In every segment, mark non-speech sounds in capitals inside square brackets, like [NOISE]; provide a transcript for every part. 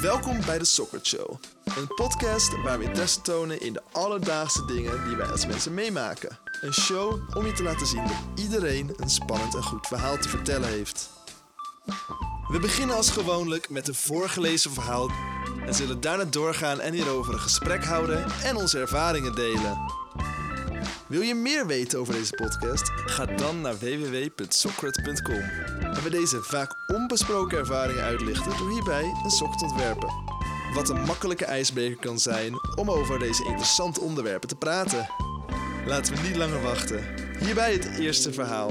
Welkom bij de Soccer Show. Een podcast waar we interesse tonen in de alledaagse dingen die wij als mensen meemaken. Een show om je te laten zien dat iedereen een spannend en goed verhaal te vertellen heeft. We beginnen als gewoonlijk met een voorgelezen verhaal en zullen daarna doorgaan en hierover een gesprek houden en onze ervaringen delen. Wil je meer weten over deze podcast? Ga dan naar www.socrat.com. En we deze vaak onbesproken ervaringen uitlichten door hierbij een sok te ontwerpen. Wat een makkelijke ijsbreker kan zijn om over deze interessante onderwerpen te praten. Laten we niet langer wachten. Hierbij het eerste verhaal.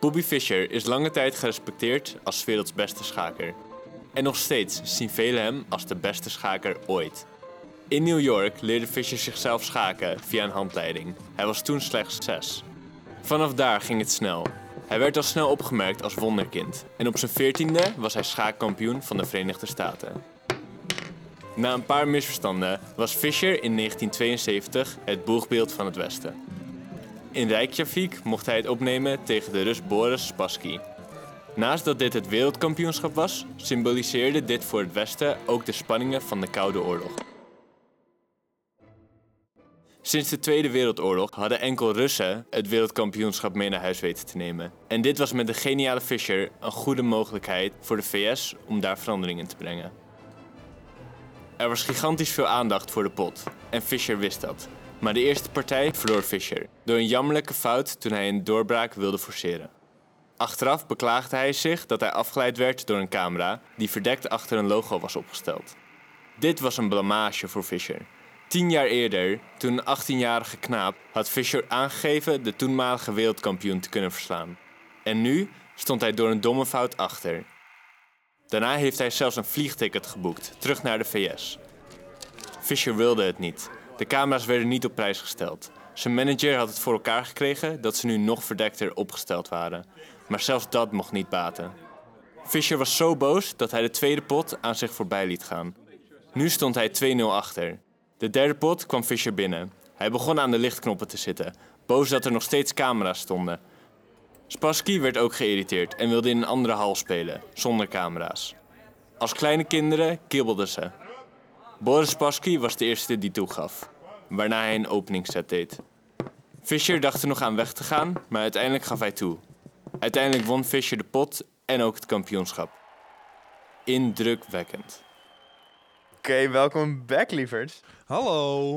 Bobby Fischer is lange tijd gerespecteerd als werelds beste schaker. En nog steeds zien velen hem als de beste schaker ooit. In New York leerde Fischer zichzelf schaken via een handleiding. Hij was toen slechts zes. Vanaf daar ging het snel. Hij werd al snel opgemerkt als wonderkind en op zijn veertiende was hij schaakkampioen van de Verenigde Staten. Na een paar misverstanden was Fischer in 1972 het boegbeeld van het Westen. In Reykjavik mocht hij het opnemen tegen de Rus Boris Spassky. Naast dat dit het wereldkampioenschap was, symboliseerde dit voor het Westen ook de spanningen van de Koude Oorlog. Sinds de Tweede Wereldoorlog hadden enkel Russen het wereldkampioenschap mee naar huis weten te nemen. En dit was met de geniale Fischer een goede mogelijkheid voor de VS om daar verandering in te brengen. Er was gigantisch veel aandacht voor de pot en Fischer wist dat. Maar de eerste partij verloor Fischer door een jammerlijke fout toen hij een doorbraak wilde forceren. Achteraf beklaagde hij zich dat hij afgeleid werd door een camera die verdekt achter een logo was opgesteld. Dit was een blamage voor Fischer. Tien jaar eerder, toen een 18-jarige knaap, had Fischer aangegeven de toenmalige wereldkampioen te kunnen verslaan. En nu stond hij door een domme fout achter. Daarna heeft hij zelfs een vliegticket geboekt, terug naar de VS. Fischer wilde het niet. De camera's werden niet op prijs gesteld. Zijn manager had het voor elkaar gekregen dat ze nu nog verdekter opgesteld waren. Maar zelfs dat mocht niet baten. Fischer was zo boos dat hij de tweede pot aan zich voorbij liet gaan. Nu stond hij 2-0 achter. De derde pot kwam Fischer binnen. Hij begon aan de lichtknoppen te zitten, boos dat er nog steeds camera's stonden. Spassky werd ook geïrriteerd en wilde in een andere hal spelen, zonder camera's. Als kleine kinderen kibbelden ze. Boris Spassky was de eerste die toegaf, waarna hij een openingsset deed. Fischer dacht er nog aan weg te gaan, maar uiteindelijk gaf hij toe. Uiteindelijk won Fischer de pot en ook het kampioenschap. Indrukwekkend. Oké, welkom back, lieverds. Hallo.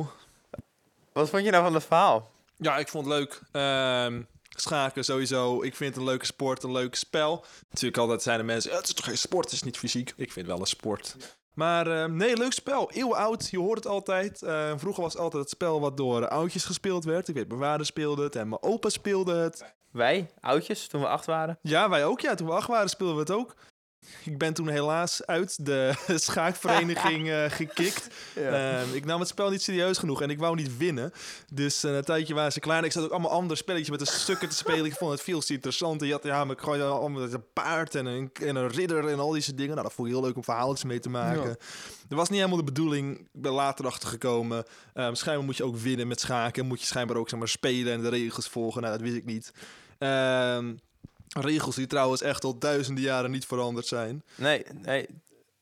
Wat vond je nou van het verhaal? Ja, ik vond het leuk. Ehm, schaken sowieso. Ik vind het een leuke sport, een leuk spel. Natuurlijk altijd zijn er mensen, "Ja, het is toch geen sport, het is niet fysiek. Ik vind het wel een sport. Maar ehm, nee, leuk spel. Eeuwen oud, je hoort het altijd. Ehm, vroeger was het altijd het spel wat door oudjes gespeeld werd. Ik weet, mijn vader speelde het en mijn opa speelde het. Wij, oudjes, toen we acht waren. Ja, wij ook. Ja, toen we acht waren speelden we het ook. Ik ben toen helaas uit de [LAUGHS] schaakvereniging eh, gekikt. [LAUGHS] Ehm, ik nam het spel niet serieus genoeg en ik wou niet winnen. Dus eh, een tijdje waren ze klaar. En ik zat ook allemaal andere spelletjes met de stukken te spelen. Ik vond het veel te interessant. En je had ja, maar ik gewoon allemaal een paard en een, en een ridder en al die soort dingen. Nou, dat vond ik heel leuk om verhaaltjes mee te maken. Ja. Dat was niet helemaal de bedoeling. Ik ben later achter gekomen. Ehm, schijnbaar moet je ook winnen met schaken. Moet je schijnbaar ook zeg maar, spelen en de regels volgen. Nou, dat wist ik niet. Ehm, regels die trouwens echt al duizenden jaren niet veranderd zijn. Nee, nee.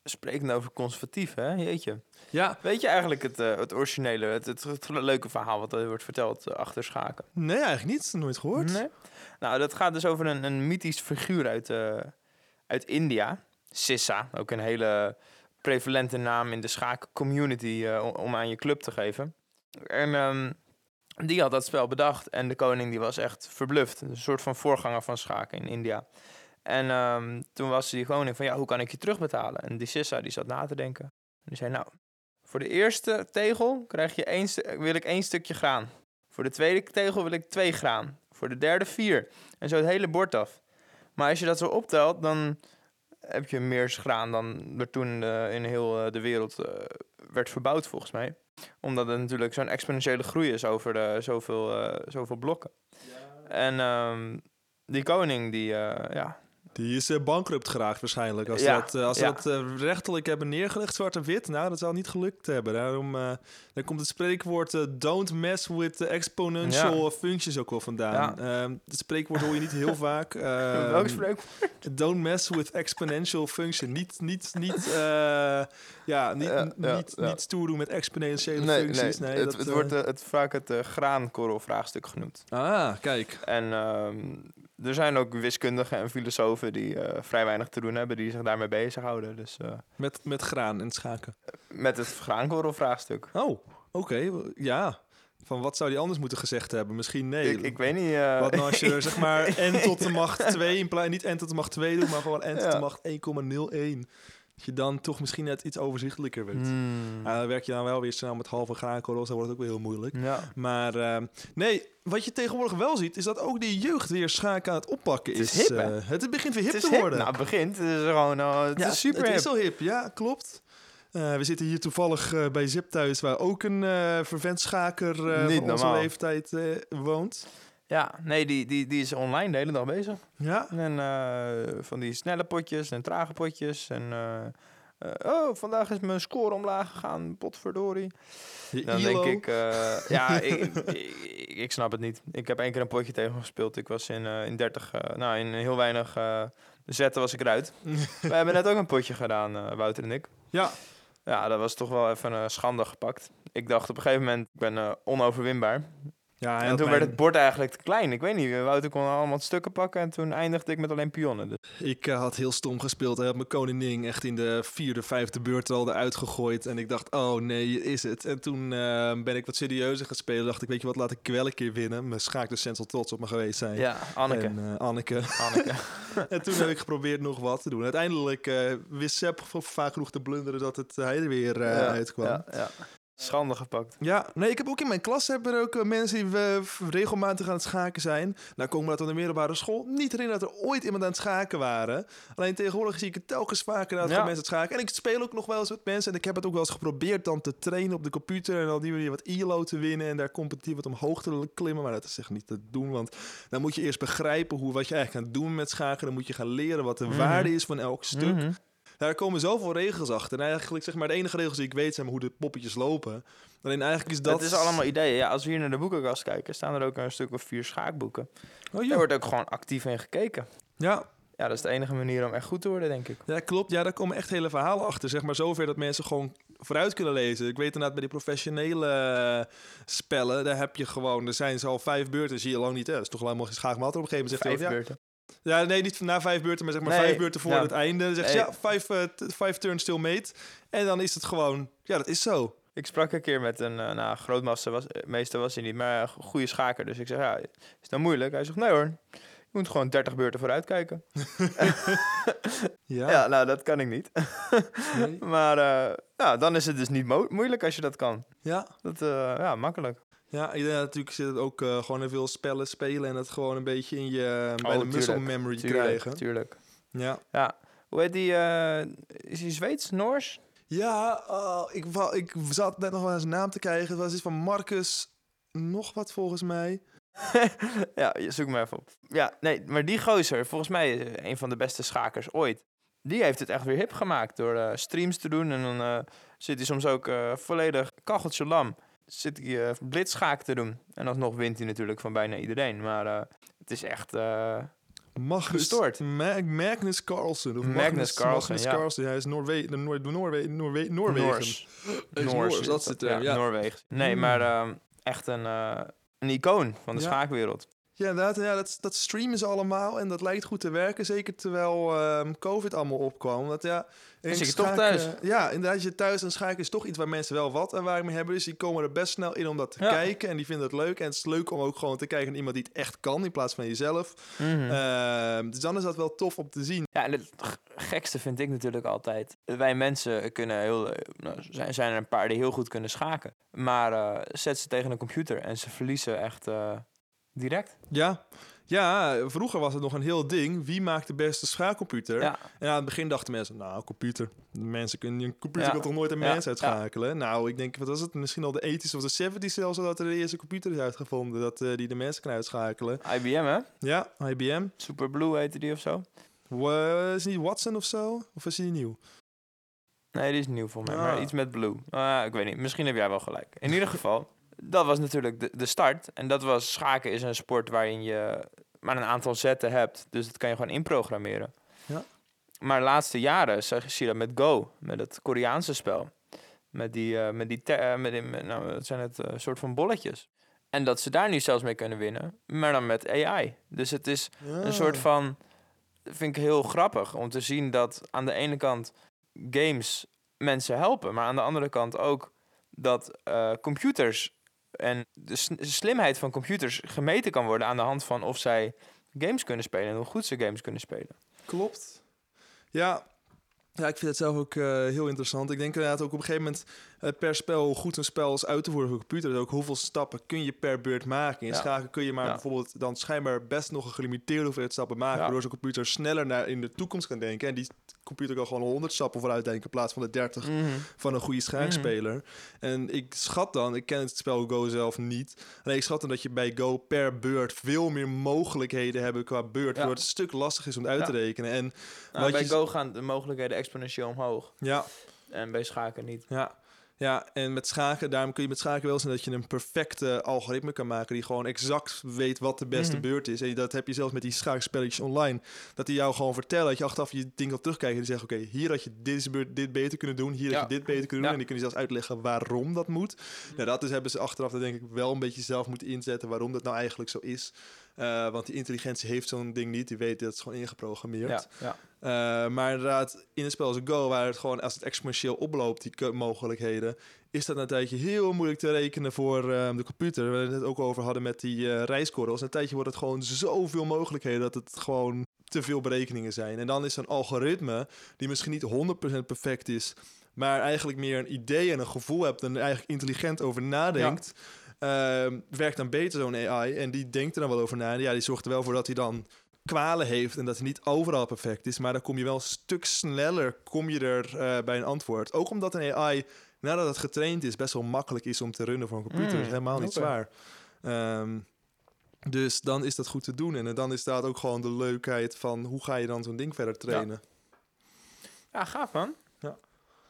Sprekend over conservatief, hè? Jeetje. Ja, Weet je eigenlijk het, eh, het originele, het, het, het leuke verhaal wat er wordt verteld eh, achter schaken? nee, eigenlijk niet. Nooit gehoord. Nee? Nou, dat gaat dus over een, een mythisch figuur uit, eh, uit India. Sissa, ook een hele prevalente naam in de schaakcommunity om- om aan je club te geven. En ehm, die had dat spel bedacht en de koning die was echt verbluft. Een soort van voorganger van schaken in India. En ehm, toen was die koning van, ja, hoe kan ik je terugbetalen? En die Sissa die zat na te denken. En die zei, nou, voor de eerste tegel krijg je één, wil ik één stukje graan. Voor de tweede tegel wil ik twee graan. Voor de derde vier. En zo het hele bord af. Maar als je dat zo optelt, dan heb je meer graan dan er toen eh, in heel eh, de wereld eh, werd verbouwd, volgens mij. Omdat het natuurlijk zo'n exponentiële groei is over eh, zoveel, eh, zoveel blokken. En ehm, die koning, die, eh, ja, Die is eh, bankrupt geraakt waarschijnlijk. Als, Ja, dat, eh, als ze ja. dat eh, rechtelijk hebben neergelegd, zwart en wit, nou, dat zou niet gelukt hebben. Daarom daar komt het spreekwoord don't mess with the exponential functions ook wel vandaan. Het spreekwoord hoor je niet heel [LAUGHS] vaak. Welk spreek? Don't mess with exponential function. Niet, niet, niet, ja, niet, niet, niet stoer doen met exponentiële Nee, nee, functies. Nee, het, dat, het wordt het, vaak het graankorrelvraagstuk genoemd. Ah, kijk. En ehm, er zijn ook wiskundigen en filosofen die eh, vrij weinig te doen hebben, die zich daarmee bezighouden. Dus eh, Met, met graan en schaken. met het graankorrelvraagstuk. Oh, oké. Ja. Van wat zou die anders moeten gezegd hebben? Misschien nee. Ik, ik weet niet. eh, Wat nou als je zeg maar [LAUGHS] n tot de macht 2 in plaats niet n tot de macht 2 doet, maar gewoon n tot de macht 1,01. Dat je dan toch misschien net iets overzichtelijker weet. Hmm. Werk je dan wel weer snel met halve graankorrels, dan wordt het ook weer heel moeilijk. Ja. Maar ehm, nee, wat je tegenwoordig wel ziet, is dat ook die jeugd weer schaken aan het oppakken Het is. is hip, eh, het begint weer hip is te hip. worden. Nou, het begint. Het is gewoon eh, het ja, is super het hip. is al hip, ja, klopt. Eh, we zitten hier toevallig bij Zip thuis, waar ook een vervent schaker van onze normaal. leeftijd woont. Ja, nee, die, die, die is online de hele dag bezig. Ja, En eh, van die snelle potjes en trage potjes. En eh, eh, oh, vandaag is mijn score omlaag gegaan, potverdorie. je Dan ILO. denk ik, ja, ik, ik, ik, ik snap het niet. Ik heb één keer een potje tegen hem gespeeld. Ik was in, in 30, eh, nou in heel weinig zetten was ik eruit. [LAUGHS] We hebben net ook een potje gedaan, Wouter en ik. Ja, Ja, dat was toch wel even een schande gepakt. Ik dacht op een gegeven moment, ik ben onoverwinbaar. Ja En toen mijn- werd het bord eigenlijk te klein. Ik weet niet, Wouter kon allemaal stukken pakken en toen eindigde ik met alleen pionnen. Dus Ik eh, had heel stom gespeeld. Hij had mijn koningin echt in de vierde, vijfde beurt al eruit gegooid. En ik dacht, oh nee, is het. En toen eh, ben ik wat serieuzer gaan spelen. Dacht ik, weet je wat, laat ik wel een keer winnen. Mijn schaakdocent zal trots op me geweest zijn. ja, Anneke. En, eh, Anneke. Anneke. [LAUGHS] en toen heb ik geprobeerd nog wat te doen. Uiteindelijk wist Sepp vaak genoeg te blunderen dat het, hij er weer Ja, uitkwam. Ja, ja. Schande gepakt. Ja, nee, ik heb ook in mijn klas hebben er ook eh, mensen die eh, f- regelmatig aan het schaken zijn. Nou komen we uit de middelbare school niet herinneren dat er ooit iemand aan het schaken waren. Alleen tegenwoordig zie ik het telkens vaker dat Ja. mensen aan het schaken. En ik speel ook nog wel eens met mensen en ik heb het ook wel eens geprobeerd dan te trainen op de computer en dan die manier wat ILO te winnen en daar competitief wat omhoog te klimmen. Maar dat is echt niet te doen, want dan moet je eerst begrijpen hoe, wat je eigenlijk gaat doen met schaken. Dan moet je gaan leren wat de Mhm. waarde is van elk stuk. Mhm. Daar komen zoveel regels achter. En eigenlijk zeg maar de enige regels die ik weet zijn hoe de poppetjes lopen. Alleen eigenlijk is dat... Dat is allemaal ideeën. Ja, als we hier naar de boekenkast kijken, staan er ook een stuk of vier schaakboeken. Oh, Daar wordt ook gewoon actief in gekeken. Ja, Ja, dat is de enige manier om echt goed te worden, denk ik. ja, klopt. Ja, daar komen echt hele verhalen achter. Zeg maar zover dat mensen gewoon vooruit kunnen lezen. Ik weet inderdaad bij die professionele eh, spellen, daar heb je gewoon... Er zijn zo al vijf beurten, zie je lang niet. Hè? Dat is toch helemaal geen schaakmat. Op een gegeven moment zegt Vijf hij... Ja, beurten. Ja, nee, niet na vijf beurten, maar zeg maar Nee, vijf beurten voor ja. het einde. Dan zegt Nee. ja, vijf, t- vijf turns still mate. En dan is het gewoon... Ja, dat is zo. Ik sprak een keer met een, eh, nou, grootmaster was, eh, meester was hij niet, maar goede schaker. Dus ik zeg, ja, is dat moeilijk? Hij zegt, nee hoor, je moet gewoon 30 beurten vooruit kijken. [LAUGHS] Ja, Ja, nou, dat kan ik niet. nee. [LAUGHS] maar uh, nou, dan is het dus niet mo- moeilijk als je dat kan. ja. Dat, uh, ja, makkelijk. Ja, ik denk dat natuurlijk zit het ook uh, gewoon in veel spellen spelen en het gewoon een beetje in je uh, bij Oh, de muscle tuurlijk, memory tuurlijk, krijgen. Tuurlijk. Ja. Ja. Hoe heet die? Uh, is hij Zweeds, Noors? Ja, uh, ik, ik zat net nog wel eens een naam te krijgen. Het was iets van Marcus nog wat volgens mij. [LAUGHS] ja, zoek maar even op. Ja, nee, maar die gozer, volgens mij een van de beste schakers ooit. Die heeft het echt weer hip gemaakt door streams te doen. En dan zit hij soms ook volledig kacheltje lam. Zit hij uh, blitzschaak te doen. En alsnog wint hij natuurlijk van bijna iedereen. Maar uh, het is echt uh, Magnus, gestoord. Ma Magnus Carlsen. Of Magnus, Magnus Carlsen, Magnus ja. Hij is Noorwe Noor Noorwe Noorwe Noorwegen. Noors. Noors, dat is de term, ja. Noorwegen. Nee, Mm. maar uh, echt een, uh, een icoon van de Ja. schaakwereld. Ja, inderdaad. Ja, dat, dat streamen ze allemaal en dat lijkt goed te werken. Zeker terwijl um, COVID allemaal opkwam. Dat, ja, Dan zit je toch thuis. Ja, inderdaad. Je thuis en schaken is toch iets waar mensen wel wat ervaring mee hebben. Dus die komen er best snel in om dat te Ja. kijken. En die vinden het leuk. En het is leuk om ook gewoon te kijken naar iemand die het echt kan in plaats van jezelf. Mhm. Ehm, dus dan is dat wel tof om te zien. Ja, en het gekste vind ik natuurlijk altijd. Wij mensen kunnen heel, eh, nou, zijn, zijn er een paar die heel goed kunnen schaken. Maar eh, zet ze tegen een computer en ze verliezen echt eh, direct. Ja. Ja, vroeger was het nog een heel ding. Wie maakt de beste schaakcomputer? Ja, En aan het begin dachten mensen, nou, computer. Mensen kunnen, een computer Ja. kan toch nooit een Ja. mens uitschakelen? Nou, ik denk, wat was het? Misschien al de 80s of de 70s zelfs, dat er de eerste computer is uitgevonden. Dat eh, die de mensen kan uitschakelen. IBM hè? Ja, IBM. Superblue heette die of zo. Wa- is niet Watson of zo? Of is hij nieuw? Nee, die is nieuw voor mij. Maar Ah. iets met blue. Ah, ik weet niet. Misschien heb jij wel gelijk. In ieder geval, dat was natuurlijk de, de start. En dat was schaken is een sport waarin je maar een aantal zetten hebt. Dus dat kan je gewoon inprogrammeren. Ja. Maar de laatste jaren zie je dat met Go. Met het Koreaanse spel. Met die, eh, met die, eh, met die met- nou, dat zijn het eh, soort van bolletjes. En dat ze daar nu zelfs mee kunnen winnen. Maar dan met AI. Dus het is een soort Ah. van. Vind ik heel grappig om te zien dat aan de ene kant games mensen helpen, maar aan de andere kant ook dat computers en de slimheid van computers gemeten kan worden aan de hand van of zij games kunnen spelen en hoe goed ze games kunnen spelen. Klopt. Ja. Ja, ik vind het zelf ook eh, heel interessant. Ik denk inderdaad ook op een gegeven moment per spel hoe goed een spel is uit te voeren voor de computer. Dus ook hoeveel stappen kun je per beurt maken. In Ja. schaken kun je maar Ja. bijvoorbeeld dan schijnbaar best nog een gelimiteerde hoeveelheid stappen maken. Waardoor zo'n computer sneller naar in de toekomst kan denken. En die computer kan gewoon 100 stappen vooruit denken in plaats van de 30 van een goede schaakspeler. En ik schat dan, ik ken het spel Go zelf niet. Nee, ik schat dan dat je bij Go per beurt veel meer mogelijkheden hebt qua beurt. Waardoor het een stuk lastig is om het uit te rekenen. En Nou, bij je Go gaan de mogelijkheden exponentieel omhoog ja, en bij schaken niet. ja. Ja, en met schaken, daarom kun je met schaken wel zien dat je een perfecte algoritme kan maken die gewoon exact weet wat de beste Mhm. beurt is. En dat heb je zelfs met die schaakspelletjes online. Dat die jou gewoon vertellen, dat je achteraf je ding kan terugkijken en die zeggen, oké, hier had je deze beurt dit beter kunnen doen, hier Ja. had je dit beter kunnen doen. Ja. En die kunnen zelfs uitleggen waarom dat moet. Nou, dat is, hebben ze achteraf denk ik wel een beetje zelf moeten inzetten waarom dat nou eigenlijk zo is. Eh, want die intelligentie heeft zo'n ding niet. Die weet dat het gewoon ingeprogrammeerd. Ja, ja. Eh, maar inderdaad, in een spel als Go, waar het gewoon als het exponentieel oploopt, die mogelijkheden, is dat een tijdje heel moeilijk te rekenen voor eh, de computer. We het net ook over hadden met die eh rijskorrels. Een tijdje wordt het gewoon zoveel mogelijkheden dat het gewoon te veel berekeningen zijn. En dan is een algoritme die misschien niet 100% perfect is, maar eigenlijk meer een idee en een gevoel hebt en er eigenlijk intelligent over nadenkt. ehm, werkt dan beter zo'n AI en die denkt er dan wel over na. En ja, die zorgt er wel voor dat hij dan kwalen heeft en dat hij niet overal perfect is, maar dan kom je wel een stuk sneller kom je er eh, bij een antwoord. Ook omdat een AI, nadat het getraind is, best wel makkelijk is om te runnen voor een computer. Mm, is helemaal niet zwaar. Ehm, dus dan is dat goed te doen. En dan is dat ook gewoon de leukheid van hoe ga je dan zo'n ding verder trainen. Ja, gaaf man.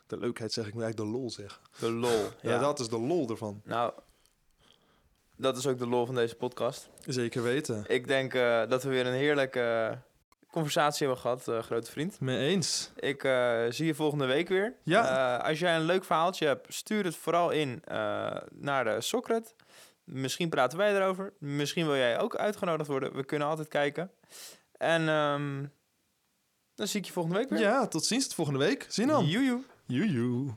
De leukheid zeg ik, moet eigenlijk de lol zeggen. De lol. [LAUGHS] Ja. dat is de lol ervan. Nou, dat is ook de lol van deze podcast. Zeker weten. Ik denk eh, dat we weer een heerlijke conversatie hebben gehad, eh, grote vriend. Mee eens. Ik eh, zie je volgende week weer. Ja. Als jij een leuk verhaaltje hebt, stuur het vooral in naar de Socrat. Misschien praten wij erover. Misschien wil jij ook uitgenodigd worden. We kunnen altijd kijken. En ehm, dan zie ik je volgende week weer. Ja, tot ziens. Tot volgende week. Zien dan. Joejoe. Joejoe.